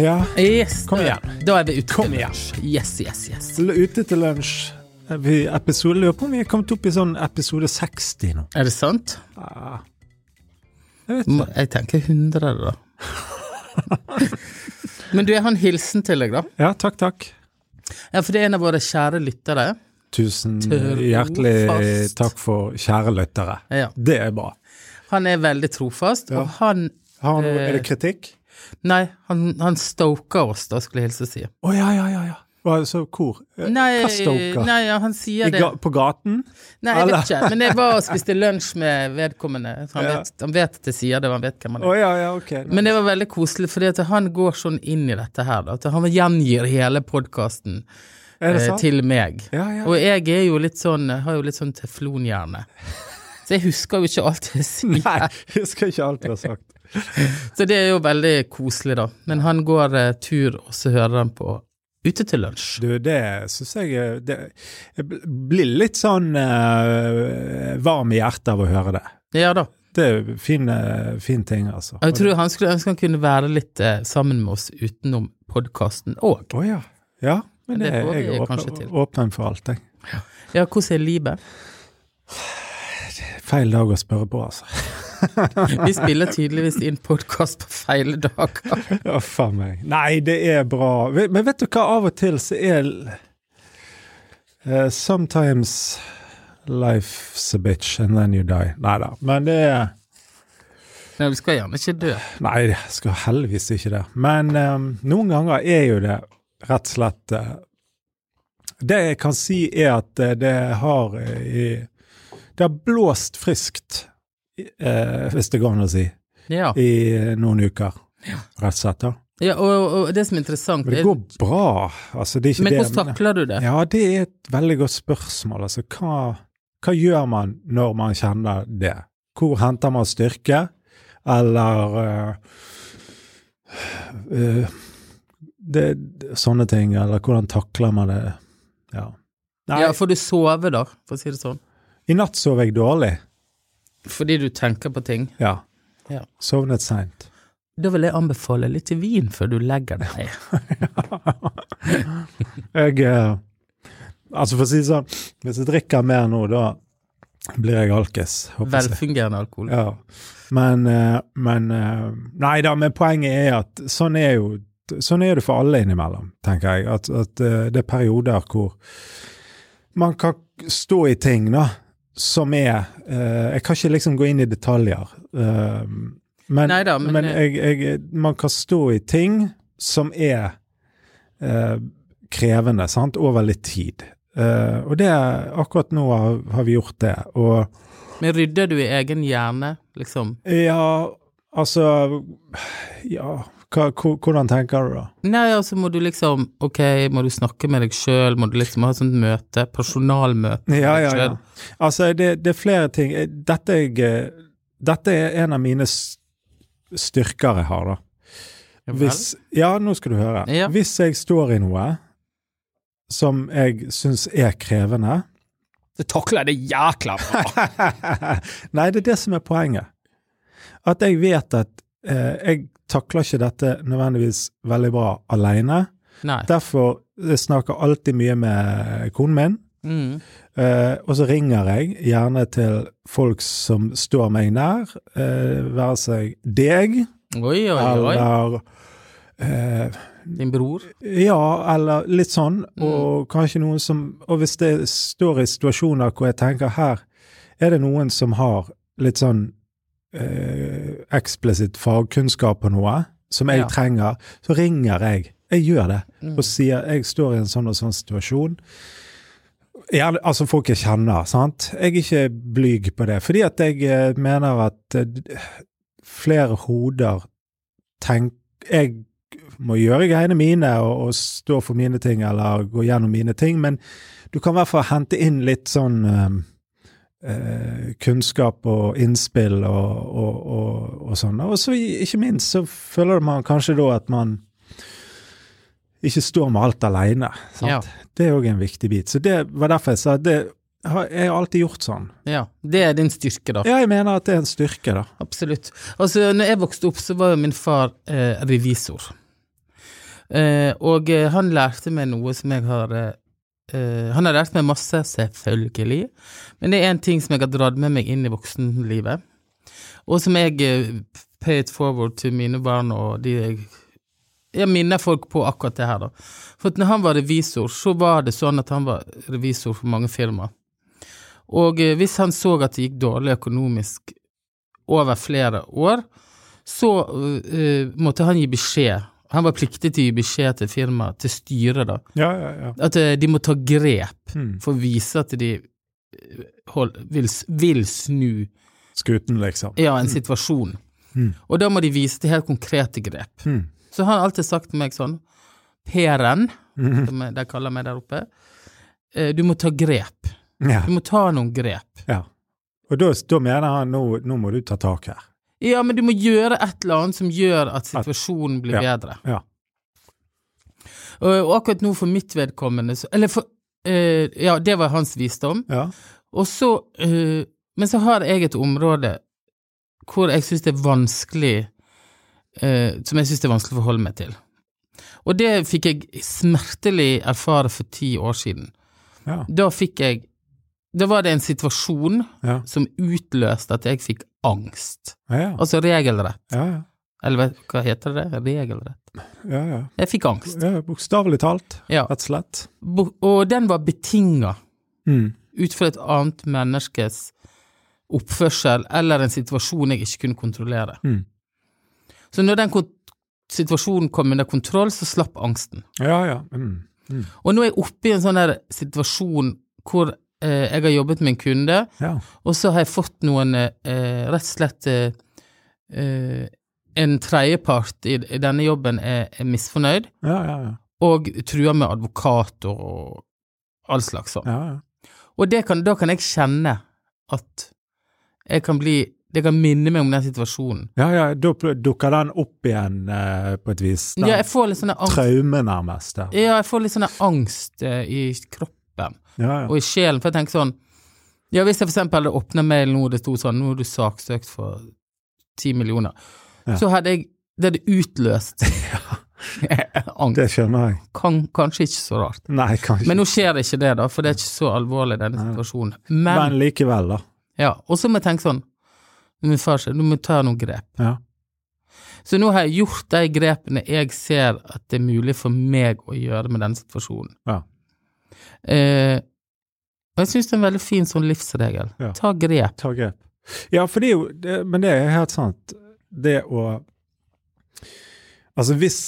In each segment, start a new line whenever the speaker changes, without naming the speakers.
Ja.
Yes,
Kom igjen.
Da er vi ute
Kom
til lunsj. Yes, yes, yes.
Ute til lunsj. Vi episode, lurer på om vi er kommet opp i sånn episode 60 nå.
Er det sant?
Ja. Jeg vet ikke.
Jeg tenker 100, da. Men du, jeg har en hilsen til deg, da.
Ja, takk, takk.
Ja, For det er en av våre kjære lyttere.
Tusen
Trofast.
hjertelig takk for kjære lyttere.
Ja.
Det er bra.
Han er veldig trofast,
Ja.
og han
Har,
Eh.
er det kritikk?
Nei, han, han stoker oss, da, skulle jeg hilse å si.
Å ja, ja, ja. ja. Hva, så hvor? Eh,
Nei,
Hva stoker?
nei ja, han sier
I
det.
på gaten?
Nei, jeg vet ikke. Men jeg var og spiste lunsj med vedkommende. Han,
Ja.
vet, han vet at jeg sier det, og han vet hvem han
er.
er.
ja, ja, ok.
Men det var veldig koselig, for han går sånn inn i dette her. Da, at han gjengir hele podkasten
er det
eh, til meg.
Ja, ja.
Og jeg er jo litt sånn, har jo litt sånn teflonhjerne. Så jeg husker jo ikke alt jeg sier.
Nei, husker ikke alt du har sagt.
Så det er jo veldig koselig, da. Men han går eh, tur, og så hører han på Ute til lunsj.
Du, det syns jeg er- det, Jeg blir litt sånn eh, varm i hjertet av å høre det.
Ja da.
Det er fin, fin ting, altså.
Jeg tror han skulle ønske han kunne være litt eh, sammen med oss utenom podkasten òg.
Å ja. Ja, men
Det
det,
får
jeg er
kanskje
åpen,
til.
åpen for alt, jeg.
Ja, hvordan er livet?
Feil dag å spørre på, altså.
Vi spiller tydeligvis inn podkast på feil dager.
Ja, faen meg. Nei, det er bra. Men vet du hva, av og til så er eh, Sometimes life's a bitch and then you die. Nei da. Men det er
Nei, vi skal gjerne ikke dø.
Nei, det skal heldigvis ikke det. Men um, noen ganger er jo det rett og slett uh, Det jeg kan si, er at eh, det har i, Det har blåst friskt, eh, hvis det går an å si,
Ja.
i eh, noen uker. Rett og slett. da.
ja og, og det som er interessant
Men det går bra. Altså, det
Men
det,
hvordan takler du det?
Ja, det er et veldig godt spørsmål. Altså, hva, hva gjør man når man kjenner det? Hvor henter man styrke? Eller uh, uh, det, Sånne ting. Eller hvordan takler man det? Ja. Nei,
Ja, Får du sove, da, for å si det sånn?
I natt sov jeg dårlig.
Fordi du tenker på ting?
Ja.
Ja.
Sovnet seint.
Da vil jeg anbefale litt vin før du legger deg.
Jeg eh, Altså, for å si det sånn, hvis jeg drikker mer nå, da blir jeg alkis.
Velfungerende alkohol.
Ja. Men, eh, men eh, Nei da, men poenget er at sånn er jo Sånn er det for alle innimellom, tenker jeg. At, at det er perioder hvor man kan stå i ting, da, som er eh, Jeg kan ikke liksom gå inn i detaljer. eh, men
Neida, men-
men jeg, jeg, man kan stå i ting som er eh, krevende, sant, over litt tid. Eh, og det akkurat nå har, har vi gjort det. Og
Men rydder du i egen hjerne, liksom?
Ja, altså Ja, hva, hvordan tenker du da?
Nei, altså må du liksom Ok, må du snakke med deg sjøl, må du liksom ha et sånt møte, personalmøte
Ja, ja, ja. Altså, det, det er flere ting. Eh, Dette, jeg, eh, dette er en av mine styrker jeg har, da. Hvis, ja, nå skal du høre.
Ja.
Hvis jeg står i noe som jeg syns er krevende
Så takler jeg det jækla bra.
Nei, det er det som er poenget. At jeg vet at eh, jeg takler ikke dette nødvendigvis veldig bra aleine. Derfor jeg snakker alltid mye med konen min.
Mm.
Uh, og så ringer jeg gjerne til folk som står meg nær, uh, være seg deg
Oi, oi, oi.
eller eh,
Din bror?
Ja, eller litt sånn,
Mm.
og kanskje noen som Og hvis det står i situasjoner hvor jeg tenker her er det noen som har litt sånn eh, eksplisitt fagkunnskap på noe som jeg
Ja.
trenger, så ringer jeg. Jeg gjør det.
Mm.
Og sier jeg står i en sånn og sånn situasjon. Gjerne, altså folk jeg kjenner, sant. Jeg er ikke blyg på det. Fordi at jeg eh, mener at eh, flere hoder tenk, Jeg må gjøre greiene mine og, og stå for mine ting, eller gå gjennom mine ting, men du kan i hvert fall hente inn litt sånn eh, eh, kunnskap og innspill og, og, og, og sånn. Og så ikke minst så føler man kanskje da at man ikke står med alt alene.
Ja.
Det er òg en viktig bit. Så det var derfor jeg sa at det jeg har alltid gjort sånn.
Ja. Det er din styrke, da.
Ja, jeg mener at det er en styrke, da.
Absolutt. Altså, når jeg vokste opp, så var jo min far eh, revisor. Eh, og eh, han lærte meg noe som jeg har eh, Han har lært meg masse, selvfølgelig, men det er en ting som jeg har dratt med meg inn i voksenlivet, og som jeg eh, pay it forward til mine barn og de jeg jeg minner folk på akkurat det her, da. For at når han var revisor, så var det sånn at han var revisor for mange firmaer. Og eh, hvis han så at det gikk dårlig økonomisk over flere år, så måtte han gi beskjed. Han var pliktig til å gi beskjed til firmaet, til styret, da.
Ja, ja, ja.
At eh, de må ta grep
Mm.
for å vise at de eh, hold, vil, vil snu
Skuten, liksom.
ja, en situasjon.
Mm.
Og da må de vise til helt konkrete grep.
Mm.
Så han har alltid sagt til meg sånn Peren,
Mhm.
som de kaller meg der oppe, eh, du må ta grep.
Ja.
Du må ta noen grep.
ja. Og da, da mener han nå, nå må du ta tak her.
Ja, men du må gjøre et eller annet som gjør at situasjonen blir
Ja.
bedre.
Ja.
Og, akkurat nå for mitt vedkommende Eller for eh, Ja, det var hans visdom.
Ja.
Og så eh, Men så har jeg et område hvor jeg syns det er vanskelig eh, Som jeg syns det er vanskelig å forholde meg til. Og det fikk jeg smertelig erfare for ti år siden.
Ja.
Da fikk jeg Da var det en situasjon
Ja.
som utløste at jeg fikk angst.
Ja.
Altså regelrett.
Ja. ja.
Eller hva heter det? Regelrett.
ja, ja.
Jeg fikk angst.
ja Bokstavelig talt,
Ja.
rett og slett.
Bo- Og den var betinga
Mm.
ut fra et annet menneskes oppførsel eller en situasjon jeg ikke kunne kontrollere.
Mm.
Så når den situasjonen kom under kontroll, så slapp angsten.
Ja, ja. Mm. Mm.
Og nå er jeg oppe i en sånn der situasjon hvor jeg har jobbet med en kunde,
Ja.
og så har jeg fått noen eh, rett og slett eh, eh, En tredjepart i, i denne jobben er, misfornøyd,
Ja, ja, ja.
og truer med advokater og all slags sånn.
ja, ja.
Og det kan, da kan jeg kjenne at jeg kan bli Det kan minne meg om den situasjonen.
ja, ja. Da dukker den opp igjen eh, på et vis. Den
Ja, jeg får litt sånne angst,
traume, nærmest.
Ja, jeg får litt sånn angst eh, i kroppen
Ja, ja.
og i sjelen, for jeg tenker sånn Ja, hvis jeg for eksempel hadde åpna mail nå, det sto sånn Nå er du saksøkt for ti millioner,
Ja.
så hadde jeg Det hadde utløst angst.
Det skjønner jeg.
Kan, kanskje ikke så rart.
Nei, kanskje.
Men nå skjer det ikke det, da, for det er ikke så alvorlig, denne situasjonen. Men,
Men likevel, da.
ja, og så må jeg tenke sånn Min far sier du må ta noen grep.
Ja.
Så nå har jeg gjort de grepene jeg ser at det er mulig for meg å gjøre med denne situasjonen.
Ja.
Eh, og jeg syns det er en veldig fin sånn livsregel.
Ja.
Ta grep.
Ta grep. Ja, for det er jo det, Men det er helt sant. Det å Altså, hvis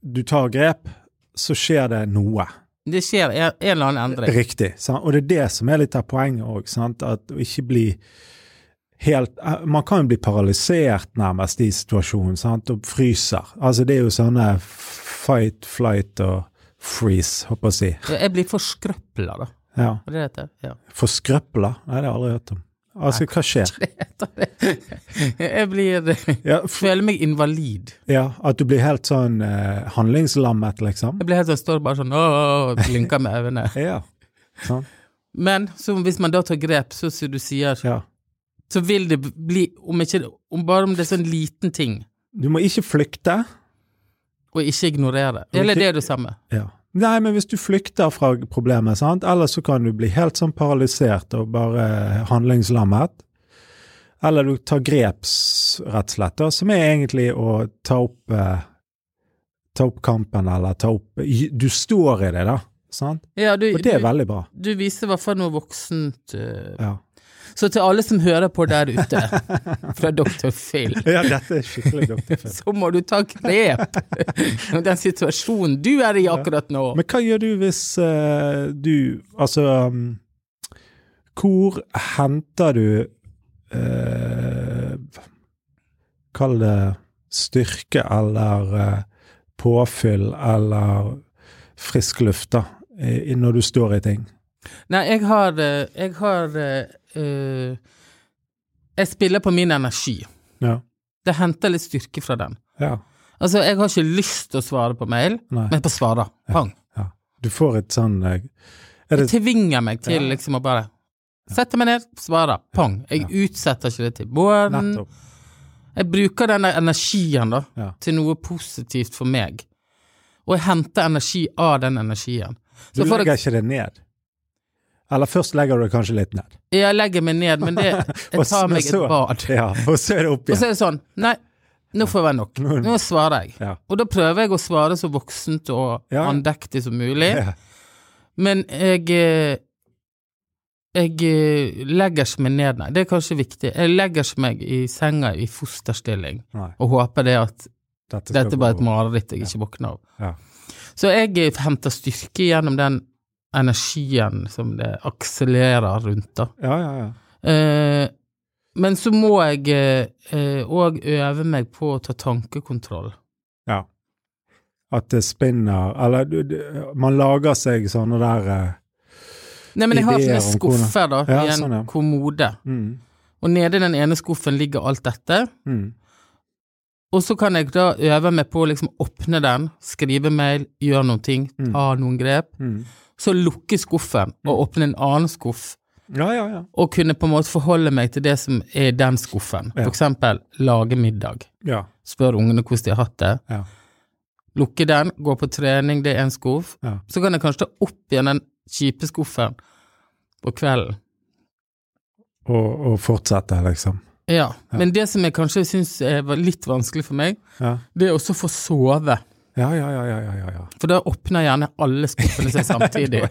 du tar grep, så skjer det noe.
Det skjer en, en eller annen endring.
Riktig. Sant? Og det er det som er litt av poenget òg, at å ikke bli helt eh, Man kan jo bli paralysert nærmest i situasjonen, sant, og fryser. Altså, det er jo sånne fight, flight og freeze, håper jeg å si.
Jeg blir forskrøpla, da.
Ja.
Hva det heter Ja.
Forskrøpla? Nei, det har jeg aldri hørt om. Altså, hva skjer?
Jeg blir
Ja,
Føler meg invalid.
ja at du blir helt sånn eh, handlingslammet, liksom?
Jeg blir helt sånn, står bare sånn og blinker med øynene.
Ja. Sånn.
Men så hvis man da tar grep, så som du sier,
ja.
så vil det bli, om ikke om bare om det er sånn liten ting,
Du må ikke flykte.
Og ikke ignorere. Eller det er det samme.
Ja. Nei, men hvis du flykter fra problemet, sant, eller så kan du bli helt sånn paralysert og bare handlingslammet. Eller du tar grep, rett og slett, som er egentlig å ta opp eh, Ta opp kampen, eller ta opp Du står i det, da. Sant?
Ja, du,
Og det er
du,
veldig bra.
du viser i hvert fall noe voksent. Uh,
Ja.
Så til alle som hører på der ute, fra Dr. Phil,
ja, dette er skikkelig Dr. Phil.
så må du ta grep om den situasjonen du er i akkurat nå.
Men hva gjør du hvis uh, du Altså um, Hvor henter du uh, Kall det styrke eller uh, påfyll eller frisk luft, da, når du står i ting?
Nei, jeg har eh, Jeg har eh, Jeg spiller på min energi.
Ja.
Det henter litt styrke fra den.
ja.
Altså, jeg har ikke lyst til å svare på mail,
Nei.
men jeg bare svarer. Pang.
ja. Du får et sånn
Det
det
tvinger meg til liksom å bare sette meg ned, svare. Pang. Jeg utsetter ikke det til morgen. Jeg bruker denne energien da, til noe positivt for meg. og jeg henter energi av den energien.
Du
Så for
legger ikke det ned. Eller først legger du deg kanskje litt ned.
Jeg legger meg ned, men det Jeg tar meg et bad.
Ja, og så er det opp igjen.
Og så er det sånn Nei, nå får det være nok.
Nå-
svarer jeg.
Ja.
Og da prøver jeg å svare så voksent og
Ja.
andektig som mulig. Men jeg eh, Jeg eh, legger meg ned, nei. Det er kanskje viktig. Jeg legger meg i senga i fosterstilling
Nei,
og håper det at
dette,
dette er bare
gå
et mareritt jeg ikke våkner av.
Ja.
Så jeg henter styrke gjennom den energien som det akselerer rundt, da.
Ja, ja, ja.
Eh, men så må jeg òg øve meg på å ta tankekontroll.
ja. At det spinner Eller du, du, man lager seg sånne der eh,
Nei, men jeg har sånne skuffer, da,
Ja,
i en
sånn, ja.
kommode.
mm,
Og nede i den ene skuffen ligger alt dette.
mm,
Og så kan jeg da øve meg på å liksom åpne den, skrive mail, gjøre noen ting,
Mm.
ta noen grep.
mm.
Så lukke skuffen og åpne en annen skuff,
Ja, ja, ja.
og kunne på en måte forholde meg til det som er i den skuffen. For eksempel lage middag.
Ja,
Spør ungene hvordan de har hatt det.
ja.
Lukke den, gå på trening, det er en skuff. Så kan jeg kanskje ta opp igjen den kjipe skuffen på kvelden.
Og, og fortsette, liksom.
Ja, men det som jeg kanskje syns var litt vanskelig for meg,
Ja,
det er også å få sove.
ja, ja, ja, ja, ja.
For da åpner gjerne alle skuffene seg samtidig,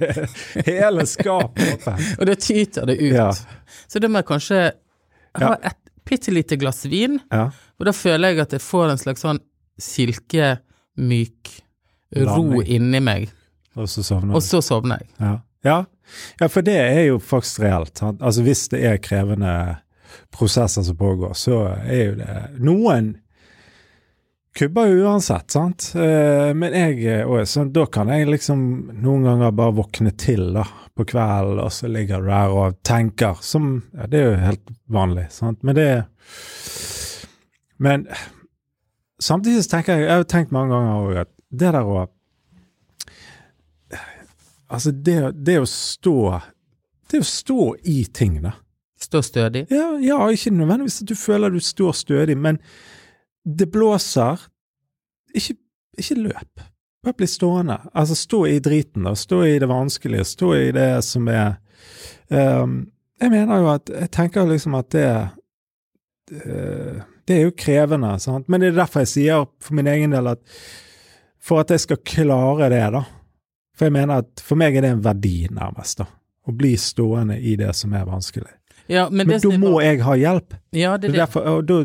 Hele skapet åpent.
og det tyter det ut. Så da må jeg kanskje ha et bitte lite glass vin,
Ja.
og da føler jeg at jeg får en slags sånn silkemyk ro inni meg,
Og så sovner
og så sovner jeg.
Ja. ja. Ja, for det er jo faktisk reelt. Altså hvis det er krevende prosesser som pågår, så er jo det Noen kubber jo uansett, sant. Eh, Men jeg også, så da kan jeg liksom noen ganger bare våkne til da, på kvelden, og så ligger du der og tenker, som Ja, det er jo helt vanlig, sant. Men det Men samtidig så tenker jeg Jeg har tenkt mange ganger òg at det der å Altså, det, det å stå Det å stå i ting, da.
Stå stødig.
Ja, ja, ikke nødvendigvis at du føler du står stødig, men det blåser. Ikke, ikke løp. Bare bli stående. Altså, stå i driten, da. Stå i det vanskelige. Stå i det som er um, Jeg mener jo at Jeg tenker liksom at det uh, Det er jo krevende, sant. Men det er derfor jeg sier for min egen del at for at jeg skal klare det, da For jeg mener at for meg er det en verdi, nærmest, da. Å bli stående i det som er vanskelig.
Ja, men,
Men da må jeg ha hjelp.
Ja, det
Det
det.
derfor, og da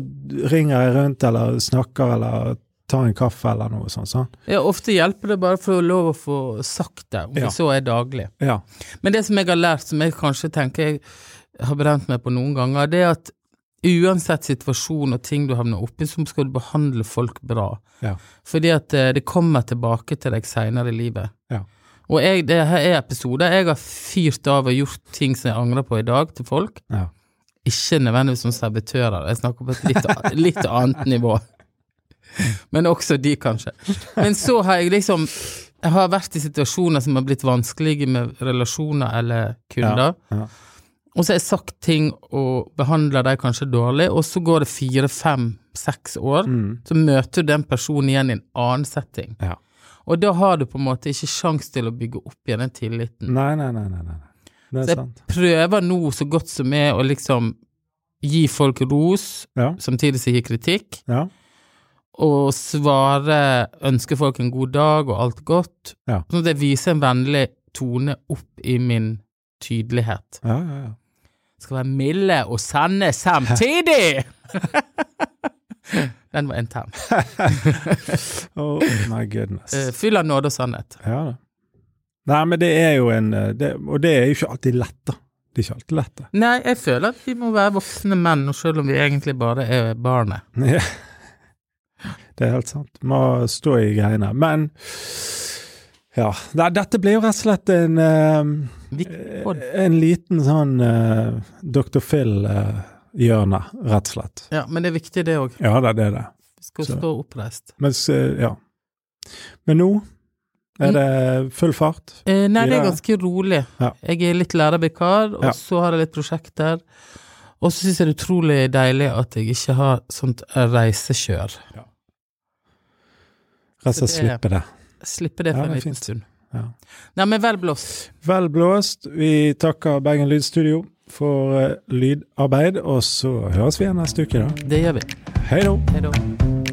ringer jeg rundt eller snakker eller tar en kaffe eller noe sånt. sånn.
Ja, ofte hjelper det bare for å lov å få sagt det, om
Ja.
det så er daglig.
Ja.
Men det som jeg har lært, som jeg kanskje tenker jeg har brent meg på noen ganger, det er at uansett situasjon og ting du havner oppi, så skal du behandle folk bra.
Ja.
Fordi at eh, det kommer tilbake til deg seinere i livet.
Ja.
Og jeg, det her er episoder jeg har fyrt av og gjort ting som jeg angrer på i dag, til folk.
Ja.
Ikke nødvendigvis som servitører, jeg snakker på et litt, litt annet nivå. Men også de, kanskje. Men så har jeg liksom Jeg har vært i situasjoner som har blitt vanskelige med relasjoner eller kunder.
Ja.
Og så har jeg sagt ting og behandler dem kanskje dårlig, og så går det fire, fem, seks år,
Mm.
så møter du den personen igjen i en annen setting.
Ja.
Og da har du på en måte ikke sjans til å bygge opp igjen den tilliten.
Nei, nei, nei, nei. nei. Det
Så
er
jeg
sant.
prøver nå så godt som er å liksom gi folk ros,
Ja.
samtidig som jeg gir kritikk,
Ja.
og svare, ønske folk en god dag og alt godt,
Ja.
sånn at jeg viser en vennlig tone opp i min tydelighet.
Ja, ja, ja.
Skal være milde og sende samtidig! Den var intern.
Oh my goodness.
Uh, Fyll av nåde og sannhet.
Ja da. Nei, men det er jo en eh, det, Og det er jo ikke alltid lett, da. Det er ikke alltid lett, det.
Nei, jeg føler at vi må være voksne menn, selv om vi egentlig bare er barnet.
Ja. Det er helt sant. Må stå i greiene. Men ja. Dette blir jo rett og slett en eh, En liten sånn uh, Phil-hjørne, rett og slett.
Ja, men det er viktig det òg.
Ja da, det er det.
Vi skal stå oppreist.
Mens, eh, ja. Men nå er det full fart.
Eh, nei, det er ganske rolig.
Ja.
Jeg er litt lærervikar, og
Ja.
så har jeg litt prosjekter. Og så syns jeg det er utrolig deilig at jeg ikke har sånt reisekjør.
Rett og slett slippe det-
slippe det. for
Ja, det
en liten stund.
Ja.
Nei, men vel blåst.
Vel blåst. Vi takker Bergen Lydstudio for eh, lydarbeid, og så høres vi igjen neste uke, da.
Det gjør vi. Hei da.